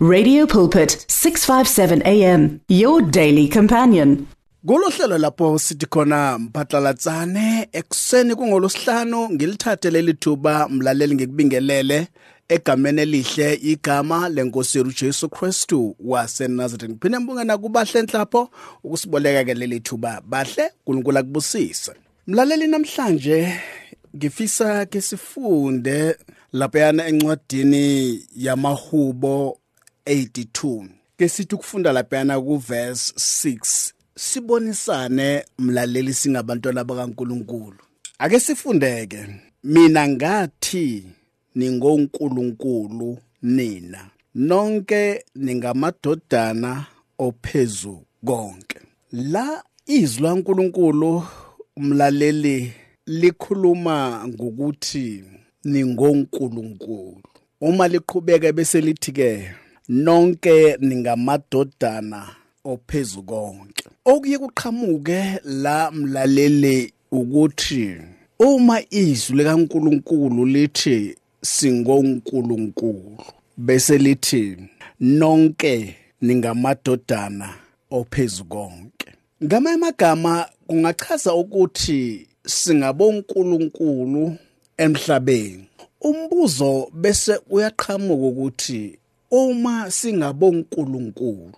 Radio Pulpit 657 AM your daily companion. Kulohlelo lapho sithi khona mphatlalatsane ekseni kungolosihlanu ngilithathe leli thuba mlaleli ngikubingelele egameni elihle igama lenkosi yethu Jesu Kristu waseNazareth. Ngiphinde ngibonge nakubahle enhlapho ukusiboleka ke leli thuba. Bahle uNkulunkulu akubusise. Mlaleli namhlanje ngifisa ke sifunde laphayana encwadini yamahubo 82 ke sithi ukufunda laphayana kuverse 6 sibonisane mlaleli singabantwana bakaNkuluNkulu. Ake sifundeke mina ngathi ningonkulunkulu nina nonke ningamadodana ophezu konke. La izwi laNkuluNkulu umlaleli likhuluma ngokuthi ningonkulunkulu. Uma liqhubeka bese lithi ke nonke ningamadodana ophezu konke. Okuye kuqhamuke la mlaleli ukuthi uma izwi likaNkuluNkulu lithi singonkulunkulu bese lithi nonke ningamadodana ophezu konke. Ngamanye amagama kungachaza ukuthi singabonkulunkulu emhlabeni. Umbuzo bese uyaqhamuka ukuthi uma singabonkulunkulu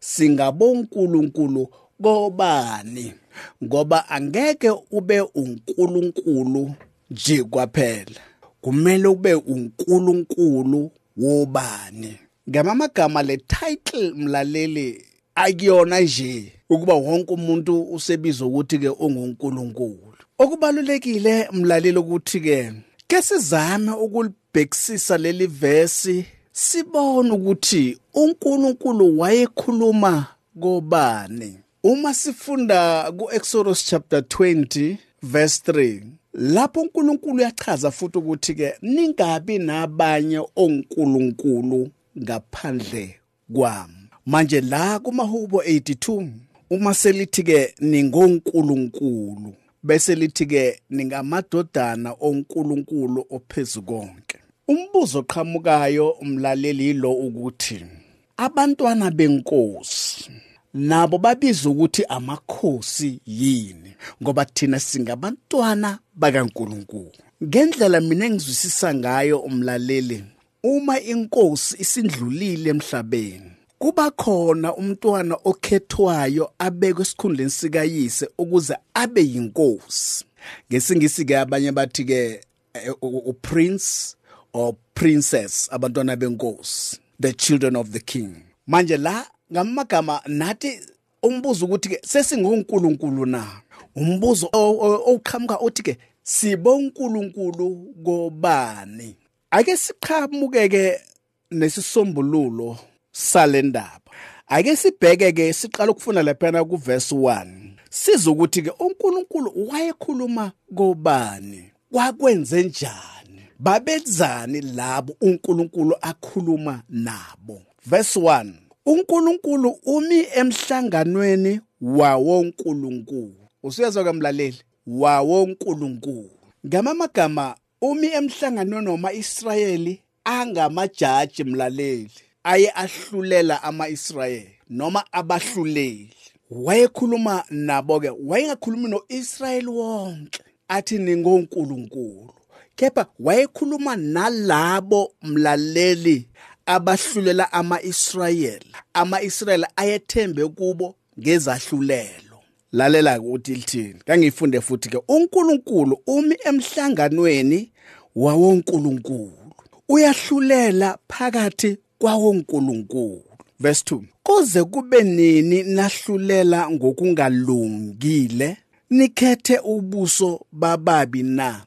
singabonkulunkulu kobani? Ngoba angeke ube unkulunkulu nje kwaphela. Kumele ube unkulunkulu wobani? Ngamagama le title mlaleli akuyona nje ukuba wonke umuntu usebiza ukuthi ke ungunkulunkulu. Okubalulekile mlaleli ukuthi ke ke sizame ukulibhekisisa leli verse sibone ukuthi uNkulunkulu wayekhuluma kobani. Uma sifunda kuExodus chapter 20 verse 3 lapho uNkulunkulu uyachaza futhi ukuthi ke ningabi nabanye onkulunkulu ngaphandle kwami. Manje la kumahubo 82 uma selithi ke ningonkulunkulu bese lithi ke ningamadodana onkulunkulu ophezukonke umbuzo oqhamukayo umlaleli lo ukuthi abantwana benkosi nabo babizwa ukuthi amakhosi yini? Ngoba thina singabantwana bakaNkuluNkulu. Ngendlela mina engizwisisa ngayo umlaleli uma inkosi isindlulile emhlabeni kuba khona umntwana okhethwayo abekwe esikhundleni sikayise ukuze abe yinkosi. Ngesingisi ke abanye bathi ke uprince or princess abantwana benkosi the children of the king. Manje la ngamagama nathi umbuzo ukuthi ke sesingonkulunkulu na? Umbuzo oqhamuka othi ke sibonkulunkulu kobani? Ake siqhamuke ke nesisombululo salendaba ake sibheke ke siqala ukufunda laphana kuverse 1 sizokuthi ke uNkulunkulu wayekhuluma kobani? Kwakwenze njani? Babenzani labo uNkulunkulu akhuluma nabo? Verse 1 uNkulunkulu umi emhlanganweni wawo uNkulunkulu usuyezwa kamlaleli wawo uNkulunkulu ngamamagama umi emhlanganweni noma Israyeli angamajaji mlaleli aye ahlulela ama-Israyeli noma abahluleli. Wayekhuluma nabo ke wayengakhulumi noIsrayeli wonke athi ningonkulunkulu. Kepha wayekhuluma nalabo mlaleli abahlulela ama-Israyeli. ama-Israyeli ayethembe kubo ngezahlulelo. Lalela ukuthi lithini? Kangiyifunde futhi ke uNkulunkulu umi emhlanganweni wawonkulunkulu. Uyahlulela phakathi kwawonkulunkulu. Verse 2 koze kube nini nahlulela ngokungalungile? Nikhethe ubuso bababi na?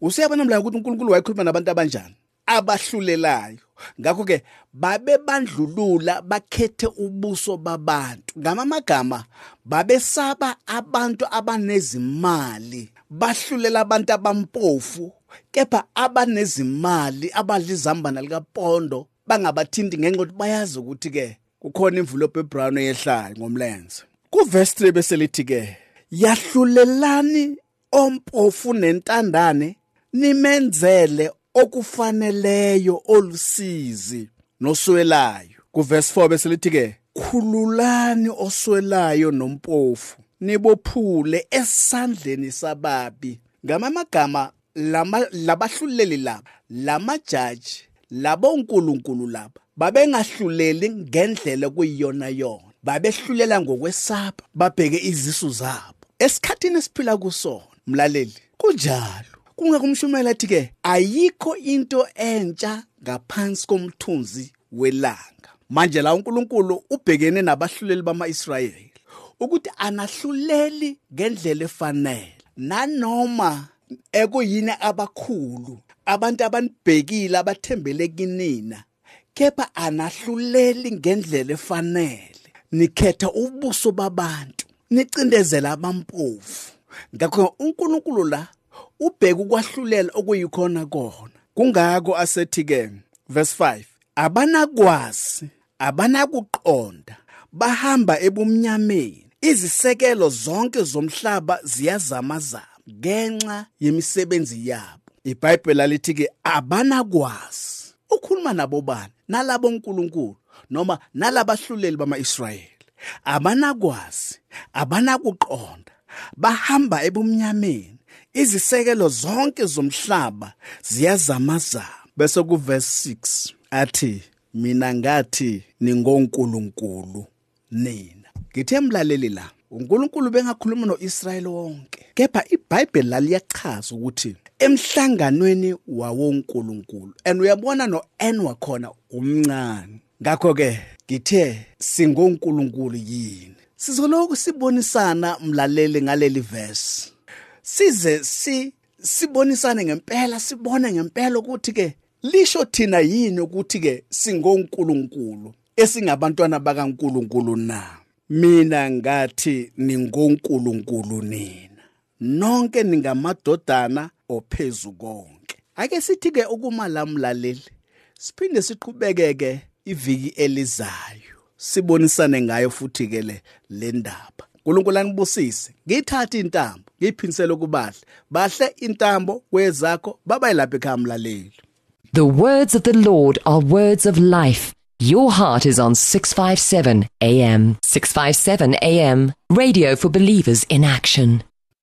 Usiyabona mla ukuthi uNkulunkulu wayekhuluma nabantu abanjani? Abahlulelayo. Ngakho ke babe bandlulula bakhethe ubuso babantu. Ngamamagama babesaba abantu abanezimali bahlulela abantu abampofu kepha abanezimali abadlizambana likapondo bangabathinti ngenxa ukuthi bayazi ukuthi ke kukhona imvulopo ebrown eyehlayo ngomlenze. Kuverse 3 bese lithi ke yahlulelani ompofu nentandane nimenzele okufaneleyo olusizi noswelayo. Kuverse 4 bese lithi ke khululani oswelayo nompofu nibophule esandleni sababi. Ngamamagama labahluleli laba lamajaji labo uNkulunkulu laba babengahluleli ngendlela kuyiyona yona. Babehlulela ngokwesaba babheke izisu zabo. Esikhathini esiphila kusona mlaleli. Kunjalo. Kungakumshumela athi ke ayikho into entsha ngaphansi komthunzi welanga. Manje la uNkulunkulu ubhekene nabahluleli bamaIsrayeli ukuthi anahluleli ngendlela efanele. Nanoma ekuyini abakhulu abantu abanibhekile abathembele kinina kepha anahluleli ngendlela efanele. Nikhetha ubuso babantu nicindezela abampofu. Ngakho uNkulunkulu la ubheka ukwahlulela okuyikhona kona. Kungako asethi ke verse 5 abanakwazi abanakuqonda bahamba ebumnyameni. Izisekelo zonke zomhlaba ziyazamazama ngenxa yemisebenzi yabo. iBhayibheli lithi ke abanakwazi. Ukhuluma nabo bani? Nalabo uNkulunkulu noma nalabahluleli bamaIsrayeli. Abanakwazi abanakuqonda bahamba ebumnyameni. Izisekelo zonke zomhlaba ziyazamazama. Bese kuverse 6 athi mina ngathi ningonkulunkulu nina. Ngithe mlaleli la uNkulunkulu bengakhuluma noIsrayeli wonke kepha iBhayibheli laliyachaza ukuthi emhlanganweni wawonkulunkulu and uyabona noN wakhona umncane. Ngakho ke ngithe singonkulunkulu yini? Sizoloku sibonisana mlaleli ngaleli verse. Size si sibonisane ngempela sibone ngempela ukuthi ke lisho thina yini ukuthi ke singonkulunkulu esingabantwana bakaNkulunkulu na? Mina ngathi ningonkulunkulu nina. Nonke ningamadodana ophezu konke. Ake sithi ke ukuma lamlaleli siphinde siqhubekeke iviki elizayo. Sibonisane ngayo futhi ke le uNkulunkulu anibusise ngithatha intambo kubahle bahle intambo kwezakho babayilapha ekhaya mlaleli The words of the Lord are words of life. Your heart is on 657 AM. 657 AM. Radio for believers in action.